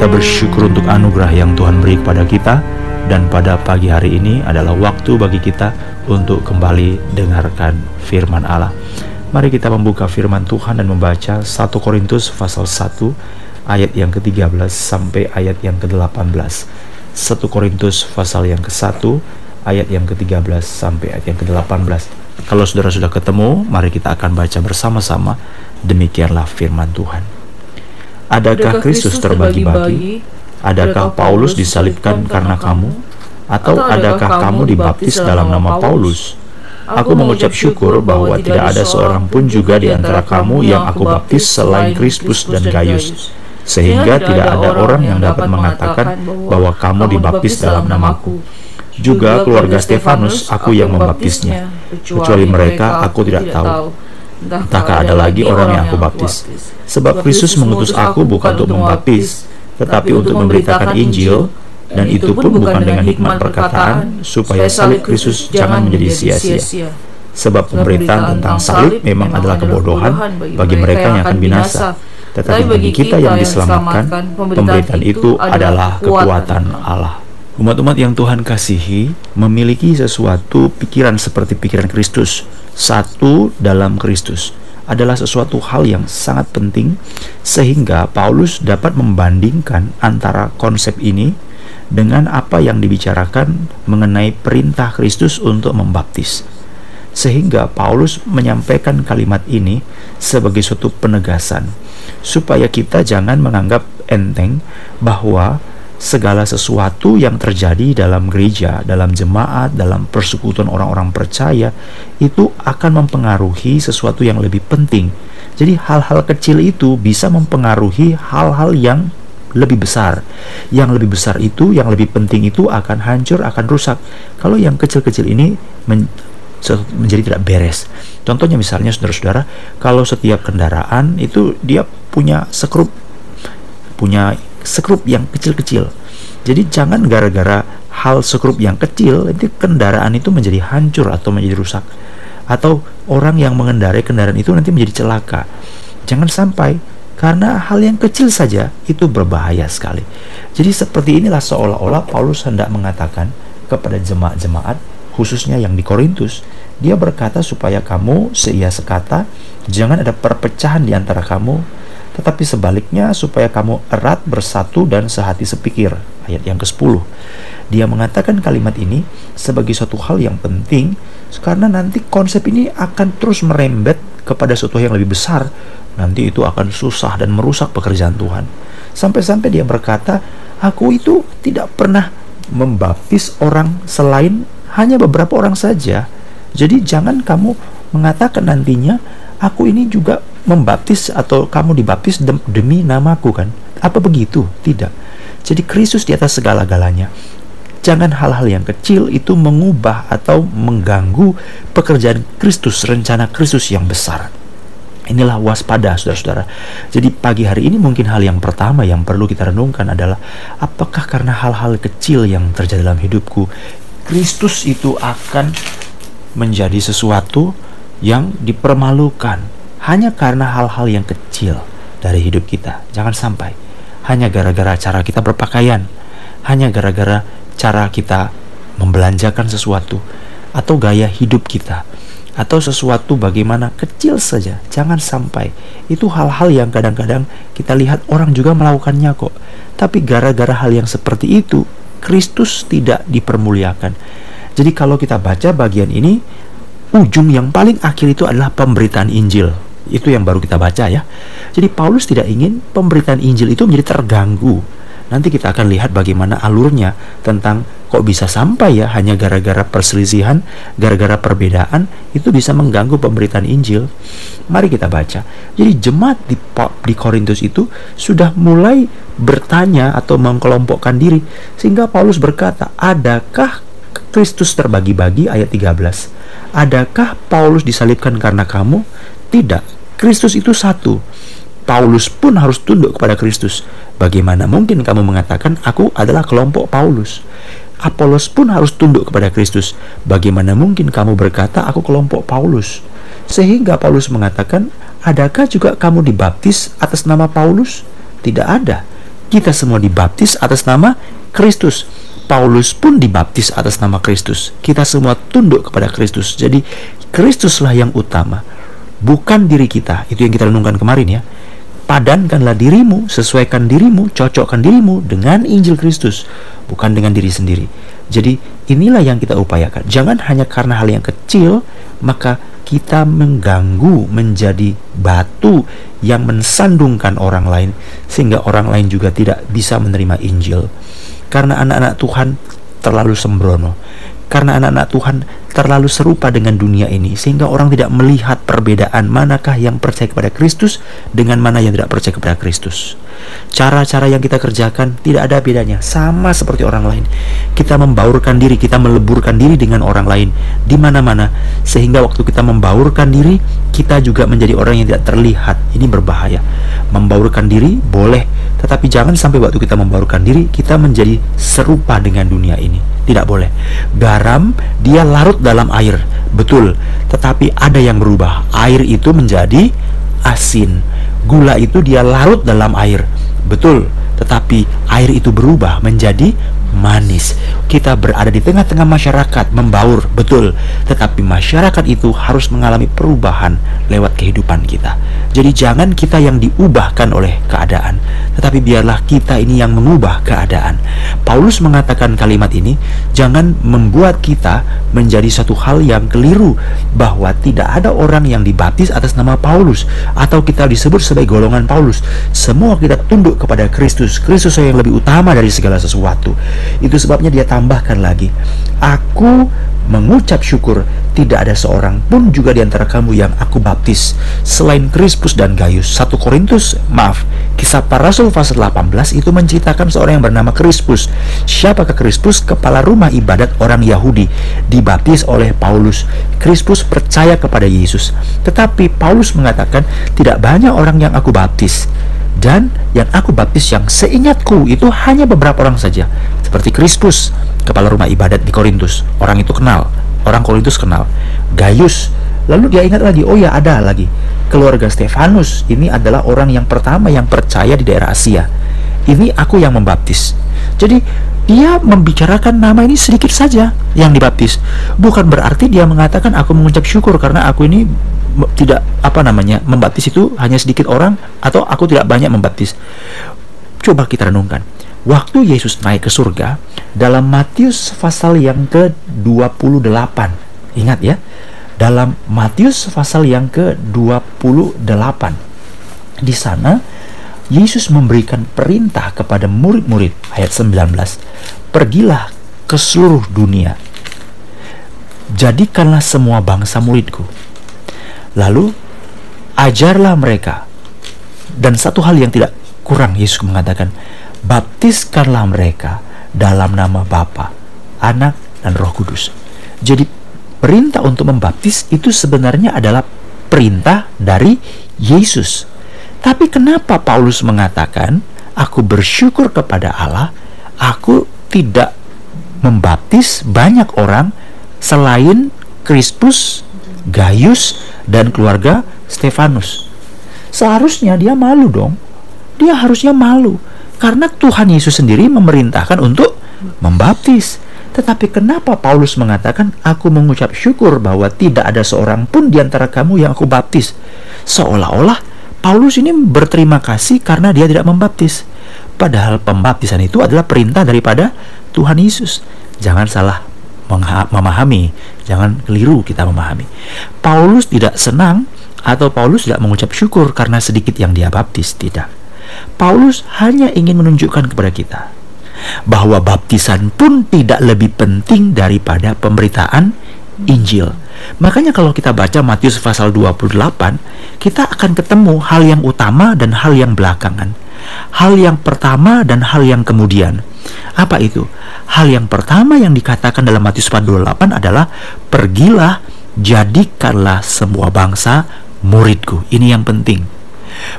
Kita bersyukur untuk anugerah yang Tuhan beri kepada kita dan pada pagi hari ini adalah waktu bagi kita untuk kembali dengarkan firman Allah. Mari kita membuka firman Tuhan dan membaca 1 Korintus pasal 1 ayat yang ke-13 sampai ayat yang ke-18. 1 Korintus pasal yang ke-1 ayat yang ke-13 sampai ayat yang ke-18. Kalau saudara sudah ketemu, mari kita akan baca bersama-sama. Demikianlah firman Tuhan. Adakah Kristus terbagi-bagi? Adakah Paulus disalibkan karena kamu? Atau adakah kamu dibaptis dalam nama Paulus? Aku mengucap syukur bahwa tidak ada seorang pun juga di antara kamu yang aku baptis selain Kristus dan Gaius, sehingga tidak ada orang yang dapat mengatakan bahwa kamu dibaptis dalam namaku. Juga keluarga Stefanus aku yang membaptisnya, kecuali mereka aku tidak tahu. Entahkah ada lagi orang yang aku baptis? Sebab Kristus mengutus aku bukan untuk membaptis, tetapi untuk memberitakan Injil, dan itu pun bukan dengan hikmat perkataan, supaya salib Kristus jangan menjadi sia-sia. Sebab pemberitaan tentang salib memang adalah kebodohan bagi mereka yang akan binasa, tetapi bagi kita yang diselamatkan, pemberitaan itu adalah kekuatan Allah. Umat-umat yang Tuhan kasihi memiliki sesuatu pikiran seperti pikiran Kristus, satu dalam Kristus adalah sesuatu hal yang sangat penting sehingga Paulus dapat membandingkan antara konsep ini dengan apa yang dibicarakan mengenai perintah Kristus untuk membaptis. Sehingga Paulus menyampaikan kalimat ini sebagai suatu penegasan supaya kita jangan menganggap enteng bahwa segala sesuatu yang terjadi dalam gereja, dalam jemaat, dalam persekutuan orang-orang percaya itu akan mempengaruhi sesuatu yang lebih penting. Jadi hal-hal kecil itu bisa mempengaruhi hal-hal yang lebih besar. Yang lebih besar itu, yang lebih penting itu akan hancur, akan rusak. Kalau yang kecil-kecil ini men menjadi tidak beres. Contohnya misalnya saudara-saudara, kalau setiap kendaraan itu dia punya sekrup, punya sekrup yang kecil-kecil. Jadi jangan gara-gara hal sekrup yang kecil nanti kendaraan itu menjadi hancur atau menjadi rusak. Atau orang yang mengendarai kendaraan itu nanti menjadi celaka. Jangan sampai karena hal yang kecil saja itu berbahaya sekali. Jadi seperti inilah seolah-olah Paulus hendak mengatakan kepada jemaat-jemaat khususnya yang di Korintus, dia berkata supaya kamu seia sekata, jangan ada perpecahan di antara kamu, tetapi sebaliknya supaya kamu erat bersatu dan sehati sepikir. Ayat yang ke-10. Dia mengatakan kalimat ini sebagai suatu hal yang penting karena nanti konsep ini akan terus merembet kepada suatu yang lebih besar. Nanti itu akan susah dan merusak pekerjaan Tuhan. Sampai-sampai dia berkata, "Aku itu tidak pernah membaptis orang selain hanya beberapa orang saja." Jadi jangan kamu mengatakan nantinya aku ini juga membaptis atau kamu dibaptis demi namaku kan? Apa begitu? Tidak. Jadi Kristus di atas segala-galanya. Jangan hal-hal yang kecil itu mengubah atau mengganggu pekerjaan Kristus, rencana Kristus yang besar. Inilah waspada, saudara-saudara. Jadi pagi hari ini mungkin hal yang pertama yang perlu kita renungkan adalah apakah karena hal-hal kecil yang terjadi dalam hidupku, Kristus itu akan menjadi sesuatu yang dipermalukan, hanya karena hal-hal yang kecil dari hidup kita. Jangan sampai hanya gara-gara cara kita berpakaian, hanya gara-gara cara kita membelanjakan sesuatu atau gaya hidup kita atau sesuatu bagaimana kecil saja. Jangan sampai itu hal-hal yang kadang-kadang kita lihat orang juga melakukannya kok. Tapi gara-gara hal yang seperti itu, Kristus tidak dipermuliakan. Jadi kalau kita baca bagian ini, ujung yang paling akhir itu adalah pemberitaan Injil itu yang baru kita baca ya. Jadi Paulus tidak ingin pemberitaan Injil itu menjadi terganggu. Nanti kita akan lihat bagaimana alurnya tentang kok bisa sampai ya hanya gara-gara perselisihan, gara-gara perbedaan itu bisa mengganggu pemberitaan Injil. Mari kita baca. Jadi jemaat di di Korintus itu sudah mulai bertanya atau mengkelompokkan diri sehingga Paulus berkata, "Adakah Kristus terbagi-bagi?" ayat 13. Adakah Paulus disalibkan karena kamu? Tidak. Kristus itu satu. Paulus pun harus tunduk kepada Kristus. Bagaimana mungkin kamu mengatakan aku adalah kelompok Paulus? Apolos pun harus tunduk kepada Kristus. Bagaimana mungkin kamu berkata aku kelompok Paulus? Sehingga Paulus mengatakan, adakah juga kamu dibaptis atas nama Paulus? Tidak ada. Kita semua dibaptis atas nama Kristus. Paulus pun dibaptis atas nama Kristus. Kita semua tunduk kepada Kristus. Jadi Kristuslah yang utama, bukan diri kita. Itu yang kita renungkan kemarin ya. Padankanlah dirimu, sesuaikan dirimu, cocokkan dirimu dengan Injil Kristus, bukan dengan diri sendiri. Jadi inilah yang kita upayakan. Jangan hanya karena hal yang kecil, maka kita mengganggu menjadi batu yang mensandungkan orang lain sehingga orang lain juga tidak bisa menerima Injil. Karena anak-anak Tuhan terlalu sembrono. Karena anak-anak Tuhan terlalu serupa dengan dunia ini sehingga orang tidak melihat perbedaan manakah yang percaya kepada Kristus dengan mana yang tidak percaya kepada Kristus. Cara-cara yang kita kerjakan tidak ada bedanya, sama seperti orang lain. Kita membaurkan diri, kita meleburkan diri dengan orang lain di mana-mana sehingga waktu kita membaurkan diri, kita juga menjadi orang yang tidak terlihat. Ini berbahaya. Membaurkan diri boleh, tetapi jangan sampai waktu kita membaurkan diri kita menjadi serupa dengan dunia ini. Tidak boleh. Garam dia larut dalam air, betul. Tetapi ada yang berubah. Air itu menjadi asin gula itu dia larut dalam air. Betul, tetapi air itu berubah menjadi manis. Kita berada di tengah-tengah masyarakat membaur, betul. Tetapi masyarakat itu harus mengalami perubahan lewat kehidupan kita. Jadi jangan kita yang diubahkan oleh keadaan, tetapi biarlah kita ini yang mengubah keadaan. Paulus mengatakan kalimat ini, jangan membuat kita menjadi satu hal yang keliru bahwa tidak ada orang yang dibaptis atas nama Paulus atau kita disebut sebagai golongan Paulus. Semua kita tunduk kepada Kristus. Kristus yang lebih utama dari segala sesuatu. Itu sebabnya dia tambahkan lagi, aku mengucap syukur tidak ada seorang pun juga di antara kamu yang aku baptis selain Krispus dan Gaius. 1 Korintus, maaf, kisah para rasul pasal 18 itu menceritakan seorang yang bernama Krispus. Siapakah Krispus? Kepala rumah ibadat orang Yahudi, dibaptis oleh Paulus. Krispus percaya kepada Yesus. Tetapi Paulus mengatakan tidak banyak orang yang aku baptis dan yang aku baptis yang seingatku itu hanya beberapa orang saja. Seperti Krispus kepala rumah ibadat di Korintus. Orang itu kenal. Orang Korintus kenal. Gaius. Lalu dia ingat lagi oh ya ada lagi. Keluarga Stefanus ini adalah orang yang pertama yang percaya di daerah Asia. Ini aku yang membaptis. Jadi dia membicarakan nama ini sedikit saja yang dibaptis. Bukan berarti dia mengatakan aku mengucap syukur karena aku ini tidak apa namanya membaptis itu hanya sedikit orang atau aku tidak banyak membaptis? Coba kita renungkan. Waktu Yesus naik ke surga dalam Matius pasal yang ke-28 ingat ya dalam Matius pasal yang ke-28 di sana Yesus memberikan perintah kepada murid-murid ayat 19 pergilah ke seluruh dunia. Jadikanlah semua bangsa muridku Lalu ajarlah mereka. Dan satu hal yang tidak kurang Yesus mengatakan, baptiskanlah mereka dalam nama Bapa, Anak, dan Roh Kudus. Jadi perintah untuk membaptis itu sebenarnya adalah perintah dari Yesus. Tapi kenapa Paulus mengatakan, aku bersyukur kepada Allah, aku tidak membaptis banyak orang selain Krispus, Gaius, dan keluarga Stefanus. Seharusnya dia malu dong. Dia harusnya malu karena Tuhan Yesus sendiri memerintahkan untuk membaptis. Tetapi kenapa Paulus mengatakan, "Aku mengucap syukur bahwa tidak ada seorang pun di antara kamu yang aku baptis." Seolah-olah Paulus ini berterima kasih karena dia tidak membaptis. Padahal pembaptisan itu adalah perintah daripada Tuhan Yesus. Jangan salah memahami, jangan keliru kita memahami. Paulus tidak senang atau Paulus tidak mengucap syukur karena sedikit yang dia baptis, tidak. Paulus hanya ingin menunjukkan kepada kita bahwa baptisan pun tidak lebih penting daripada pemberitaan Injil. Makanya kalau kita baca Matius pasal 28, kita akan ketemu hal yang utama dan hal yang belakangan. Hal yang pertama dan hal yang kemudian. Apa itu? Hal yang pertama yang dikatakan dalam Matius 28 adalah pergilah jadikanlah semua bangsa muridku. Ini yang penting.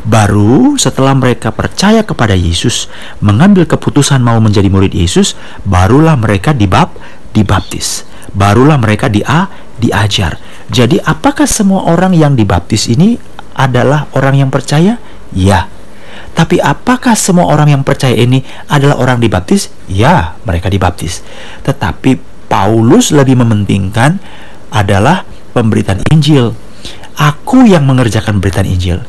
Baru setelah mereka percaya kepada Yesus, mengambil keputusan mau menjadi murid Yesus, barulah mereka dibab dibaptis. Barulah mereka dia diajar. Jadi apakah semua orang yang dibaptis ini adalah orang yang percaya? Ya. Tapi apakah semua orang yang percaya ini adalah orang dibaptis? Ya, mereka dibaptis. Tetapi Paulus lebih mementingkan adalah pemberitaan Injil. Aku yang mengerjakan pemberitaan Injil.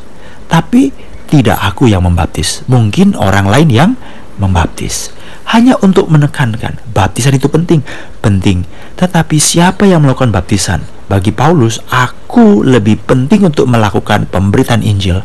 Tapi tidak aku yang membaptis. Mungkin orang lain yang membaptis hanya untuk menekankan baptisan itu penting, penting. Tetapi siapa yang melakukan baptisan? Bagi Paulus, aku lebih penting untuk melakukan pemberitaan Injil.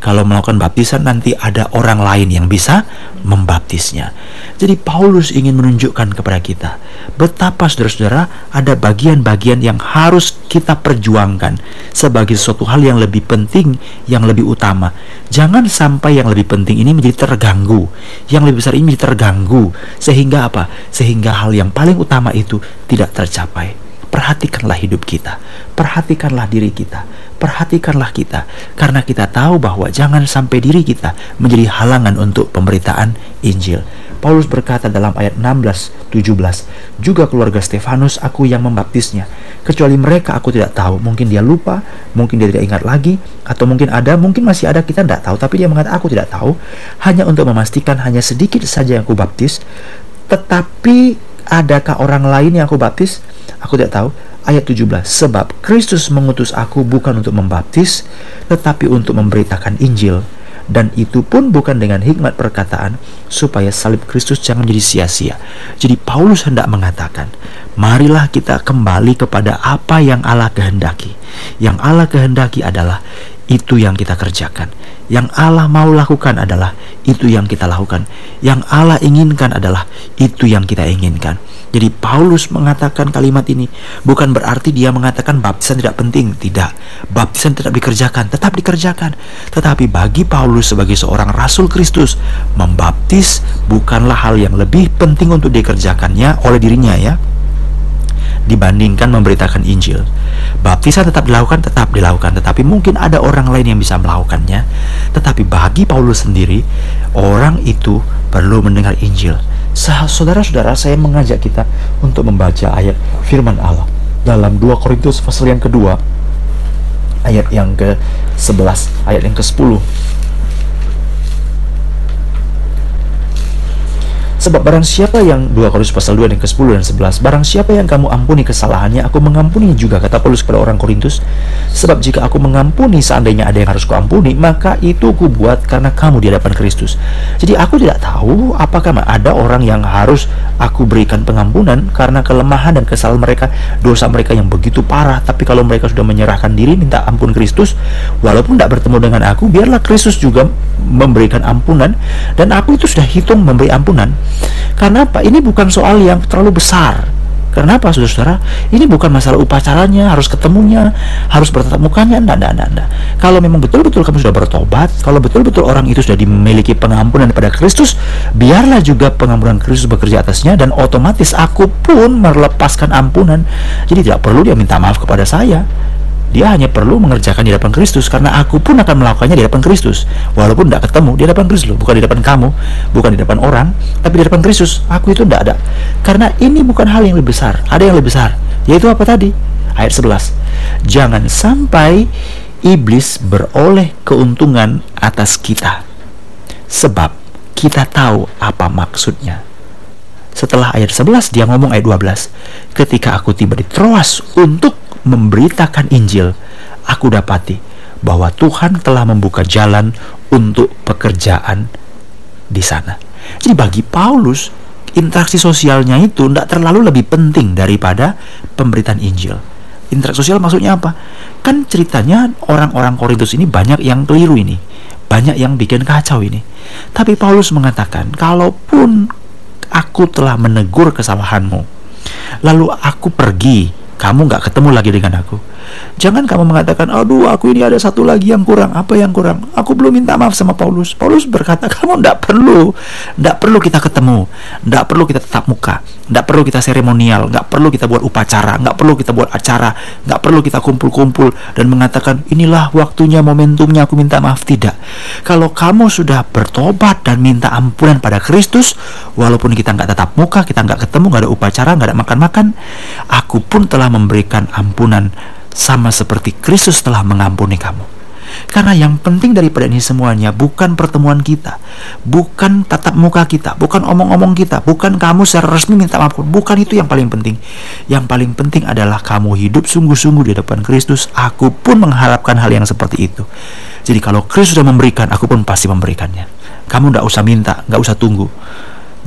Kalau melakukan baptisan nanti ada orang lain yang bisa membaptisnya. Jadi Paulus ingin menunjukkan kepada kita betapa saudara-saudara ada bagian-bagian yang harus kita perjuangkan sebagai suatu hal yang lebih penting, yang lebih utama. Jangan sampai yang lebih penting ini menjadi terganggu, yang lebih besar ini terganggu sehingga apa? Sehingga hal yang paling utama itu tidak tercapai. Perhatikanlah hidup kita, perhatikanlah diri kita, perhatikanlah kita, karena kita tahu bahwa jangan sampai diri kita menjadi halangan untuk pemberitaan Injil. Paulus berkata dalam ayat 16, 17, juga keluarga Stefanus aku yang membaptisnya. Kecuali mereka aku tidak tahu, mungkin dia lupa, mungkin dia tidak ingat lagi, atau mungkin ada, mungkin masih ada kita tidak tahu, tapi dia mengatakan aku tidak tahu, hanya untuk memastikan hanya sedikit saja yang aku baptis, tetapi adakah orang lain yang aku baptis? Aku tidak tahu. Ayat 17. Sebab Kristus mengutus aku bukan untuk membaptis, tetapi untuk memberitakan Injil. Dan itu pun bukan dengan hikmat perkataan, supaya salib Kristus jangan jadi sia-sia. Jadi Paulus hendak mengatakan, marilah kita kembali kepada apa yang Allah kehendaki. Yang Allah kehendaki adalah itu yang kita kerjakan. Yang Allah mau lakukan adalah itu yang kita lakukan. Yang Allah inginkan adalah itu yang kita inginkan. Jadi Paulus mengatakan kalimat ini bukan berarti dia mengatakan baptisan tidak penting, tidak. Baptisan tidak dikerjakan, tetap dikerjakan. Tetapi bagi Paulus sebagai seorang rasul Kristus, membaptis bukanlah hal yang lebih penting untuk dikerjakannya oleh dirinya ya dibandingkan memberitakan Injil. Baptisan tetap dilakukan, tetap dilakukan, tetapi mungkin ada orang lain yang bisa melakukannya. Tetapi bagi Paulus sendiri, orang itu perlu mendengar Injil. Saudara-saudara, saya mengajak kita untuk membaca ayat firman Allah dalam 2 Korintus pasal yang kedua ayat yang ke-11, ayat yang ke-10 Sebab barang siapa yang 2 Korintus pasal 2 dan ke-10 dan 11 Barang siapa yang kamu ampuni kesalahannya Aku mengampuni juga kata Paulus kepada orang Korintus. Sebab jika aku mengampuni seandainya ada yang harus kuampuni Maka itu ku buat karena kamu di hadapan Kristus. Jadi aku tidak tahu apakah ada orang yang harus aku berikan pengampunan Karena kelemahan dan kesalahan mereka Dosa mereka yang begitu parah. Tapi kalau mereka sudah menyerahkan diri minta ampun Kristus Walaupun tidak bertemu dengan aku Biarlah Kristus juga memberikan ampunan. Dan aku itu sudah hitung memberi ampunan karena apa? Ini bukan soal yang terlalu besar. Karena apa, saudara-saudara? Ini bukan masalah upacaranya, harus ketemunya, harus bertatap mukanya, enggak, enggak, enggak, enggak. Kalau memang betul-betul kamu sudah bertobat, kalau betul-betul orang itu sudah dimiliki pengampunan pada Kristus, biarlah juga pengampunan Kristus bekerja atasnya, dan otomatis aku pun melepaskan ampunan. Jadi tidak perlu dia minta maaf kepada saya. Dia hanya perlu mengerjakan di hadapan Kristus karena aku pun akan melakukannya di hadapan Kristus. Walaupun tidak ketemu di hadapan Kristus loh, bukan di depan kamu, bukan di depan orang, tapi di depan Kristus. Aku itu tidak ada. Karena ini bukan hal yang lebih besar, ada yang lebih besar. Yaitu apa tadi? Ayat 11. Jangan sampai iblis beroleh keuntungan atas kita. Sebab kita tahu apa maksudnya. Setelah ayat 11 dia ngomong ayat 12. Ketika aku tiba di Troas untuk memberitakan Injil, aku dapati bahwa Tuhan telah membuka jalan untuk pekerjaan di sana. Jadi bagi Paulus, interaksi sosialnya itu tidak terlalu lebih penting daripada pemberitaan Injil. Interaksi sosial maksudnya apa? Kan ceritanya orang-orang Korintus ini banyak yang keliru ini. Banyak yang bikin kacau ini. Tapi Paulus mengatakan, kalaupun aku telah menegur kesalahanmu, lalu aku pergi kamu nggak ketemu lagi dengan aku. Jangan kamu mengatakan, aduh aku ini ada satu lagi yang kurang. Apa yang kurang? Aku belum minta maaf sama Paulus. Paulus berkata, kamu tidak perlu. Tidak perlu kita ketemu. Tidak perlu kita tetap muka. Tidak perlu kita seremonial. Tidak perlu kita buat upacara. Tidak perlu kita buat acara. Tidak perlu kita kumpul-kumpul dan mengatakan, inilah waktunya, momentumnya aku minta maaf. Tidak. Kalau kamu sudah bertobat dan minta ampunan pada Kristus, walaupun kita nggak tetap muka, kita nggak ketemu, nggak ada upacara, nggak ada makan-makan, aku pun telah memberikan ampunan sama seperti Kristus telah mengampuni kamu. Karena yang penting daripada ini semuanya bukan pertemuan kita, bukan tatap muka kita, bukan omong-omong kita, bukan kamu secara resmi minta maaf, bukan itu yang paling penting. Yang paling penting adalah kamu hidup sungguh-sungguh di depan Kristus. Aku pun mengharapkan hal yang seperti itu. Jadi kalau Kristus sudah memberikan, aku pun pasti memberikannya. Kamu tidak usah minta, nggak usah tunggu.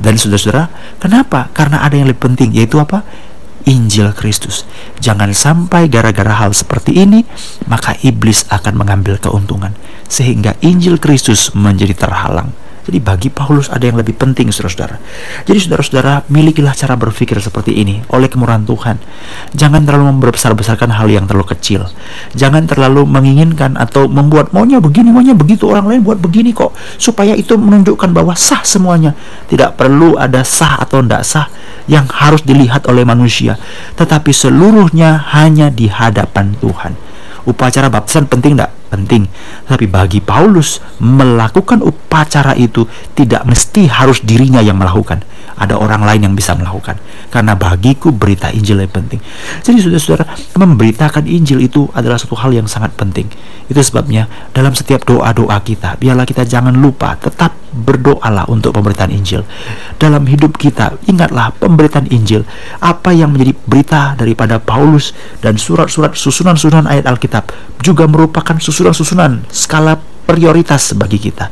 Dan saudara-saudara, kenapa? Karena ada yang lebih penting, yaitu apa? Injil Kristus. Jangan sampai gara-gara hal seperti ini, maka iblis akan mengambil keuntungan, sehingga Injil Kristus menjadi terhalang. Jadi bagi Paulus ada yang lebih penting saudara-saudara. Jadi saudara-saudara milikilah cara berpikir seperti ini oleh kemurahan Tuhan. Jangan terlalu membesar-besarkan hal yang terlalu kecil. Jangan terlalu menginginkan atau membuat maunya begini, maunya begitu orang lain buat begini kok supaya itu menunjukkan bahwa sah semuanya. Tidak perlu ada sah atau tidak sah yang harus dilihat oleh manusia, tetapi seluruhnya hanya di hadapan Tuhan. Upacara baptisan penting tidak? Penting. Tapi bagi Paulus, melakukan upacara itu tidak mesti harus dirinya yang melakukan. Ada orang lain yang bisa melakukan. Karena bagiku berita Injil yang penting. Jadi saudara-saudara, memberitakan Injil itu adalah satu hal yang sangat penting. Itu sebabnya dalam setiap doa-doa kita, biarlah kita jangan lupa tetap berdoalah untuk pemberitaan Injil. Dalam hidup kita, ingatlah pemberitaan Injil. Apa yang menjadi berita daripada Paulus dan surat-surat susunan-susunan ayat Alkitab juga merupakan susunan-susunan skala prioritas bagi kita.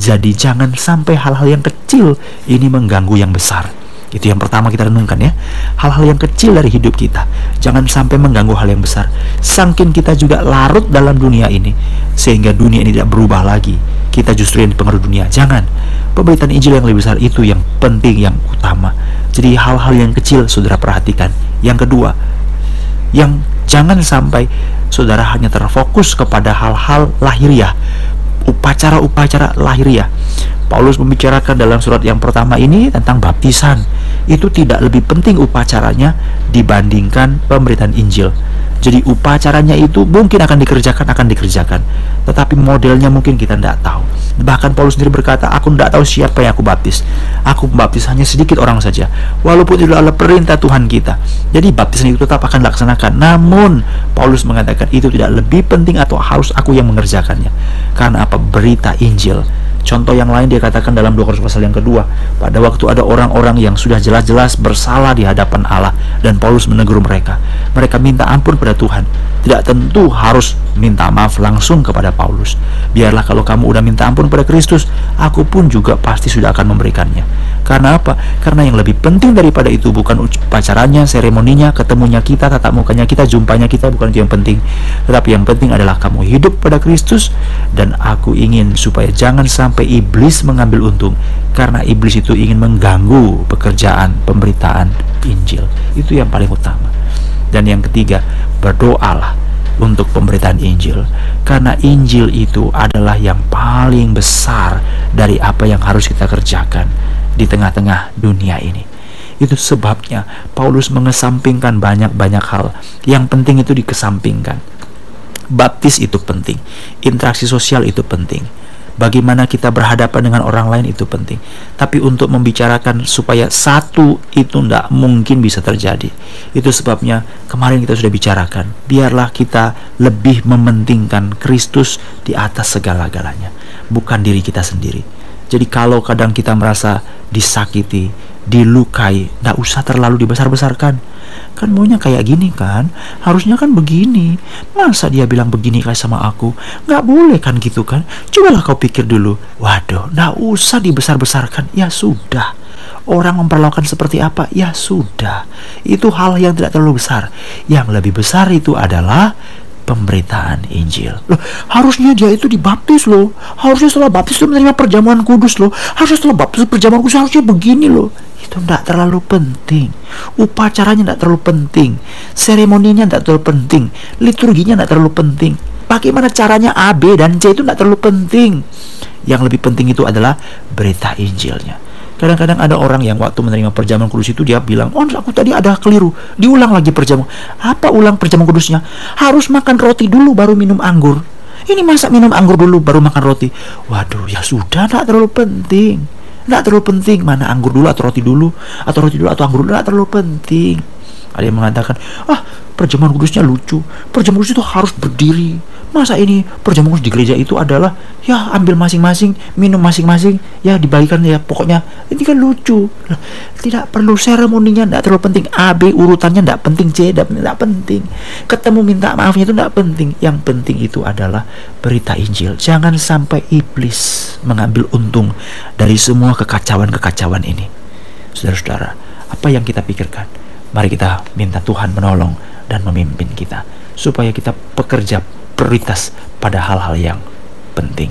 Jadi jangan sampai hal-hal yang kecil ini mengganggu yang besar. Itu yang pertama kita renungkan ya. Hal-hal yang kecil dari hidup kita. Jangan sampai mengganggu hal yang besar. Sangkin kita juga larut dalam dunia ini. Sehingga dunia ini tidak berubah lagi. Kita justru yang dipengaruhi dunia. Jangan. Pemberitaan Injil yang lebih besar itu yang penting, yang utama. Jadi hal-hal yang kecil saudara perhatikan. Yang kedua, yang jangan sampai saudara hanya terfokus kepada hal-hal lahiriah upacara-upacara lahiriah Paulus membicarakan dalam surat yang pertama ini tentang baptisan. Itu tidak lebih penting upacaranya dibandingkan pemberitaan Injil. Jadi upacaranya itu mungkin akan dikerjakan, akan dikerjakan. Tetapi modelnya mungkin kita tidak tahu. Bahkan Paulus sendiri berkata, aku tidak tahu siapa yang aku baptis. Aku membaptis hanya sedikit orang saja. Walaupun itu adalah perintah Tuhan kita. Jadi baptisan itu tetap akan dilaksanakan. Namun Paulus mengatakan itu tidak lebih penting atau harus aku yang mengerjakannya. Karena apa? Berita Injil Contoh yang lain dia katakan dalam 2 Korintus pasal yang kedua, pada waktu ada orang-orang yang sudah jelas-jelas bersalah di hadapan Allah dan Paulus menegur mereka. Mereka minta ampun pada Tuhan. Tidak tentu harus minta maaf langsung kepada Paulus. Biarlah kalau kamu udah minta ampun pada Kristus, aku pun juga pasti sudah akan memberikannya. Karena apa? Karena yang lebih penting daripada itu bukan upacaranya, seremoninya, ketemunya kita, tatap mukanya kita, jumpanya kita, bukan itu yang penting. Tetapi yang penting adalah kamu hidup pada Kristus dan aku ingin supaya jangan sampai iblis mengambil untung karena iblis itu ingin mengganggu pekerjaan pemberitaan Injil. Itu yang paling utama. Dan yang ketiga, berdoalah untuk pemberitaan Injil karena Injil itu adalah yang paling besar dari apa yang harus kita kerjakan di tengah-tengah dunia ini. Itu sebabnya Paulus mengesampingkan banyak-banyak hal. Yang penting itu dikesampingkan. Baptis itu penting, interaksi sosial itu penting bagaimana kita berhadapan dengan orang lain itu penting. Tapi untuk membicarakan supaya satu itu tidak mungkin bisa terjadi. Itu sebabnya kemarin kita sudah bicarakan. Biarlah kita lebih mementingkan Kristus di atas segala-galanya, bukan diri kita sendiri. Jadi kalau kadang kita merasa disakiti, dilukai, tidak usah terlalu dibesar-besarkan. Kan maunya kayak gini kan? Harusnya kan begini. Masa dia bilang begini kayak sama aku? Nggak boleh kan gitu kan? Cobalah kau pikir dulu. Waduh nggak usah dibesar-besarkan. Ya sudah. Orang memperlakukan seperti apa? Ya sudah. Itu hal yang tidak terlalu besar. Yang lebih besar itu adalah pemberitaan Injil. Loh, harusnya dia itu dibaptis loh. Harusnya setelah baptis itu menerima perjamuan kudus loh. Harusnya setelah baptis perjamuan kudus harusnya begini loh. Itu tidak terlalu penting. Upacaranya tidak terlalu penting. Seremoninya tidak terlalu penting. Liturginya tidak terlalu penting. Bagaimana caranya A, B, dan C itu tidak terlalu penting. Yang lebih penting itu adalah berita Injilnya kadang-kadang ada orang yang waktu menerima perjamuan kudus itu dia bilang oh aku tadi ada keliru diulang lagi perjamuan. Apa ulang perjamuan kudusnya? Harus makan roti dulu baru minum anggur. Ini masa minum anggur dulu baru makan roti. Waduh ya sudah tidak terlalu penting. Tidak terlalu penting mana anggur dulu atau roti dulu atau roti dulu atau anggur dulu tidak terlalu penting. Ada yang mengatakan, ah perjamuan kudusnya lucu. Perjamuan kudus itu harus berdiri. Masa ini perjamuan kudus di gereja itu adalah ya ambil masing-masing, minum masing-masing, ya dibagikan ya pokoknya ini kan lucu. Tidak perlu seremoninya, tidak terlalu penting. A, B urutannya tidak penting, C tidak penting. Ketemu minta maafnya itu tidak penting. Yang penting itu adalah berita Injil. Jangan sampai iblis mengambil untung dari semua kekacauan-kekacauan ini. Saudara-saudara, apa yang kita pikirkan? Mari kita minta Tuhan menolong dan memimpin kita supaya kita bekerja prioritas pada hal-hal yang penting.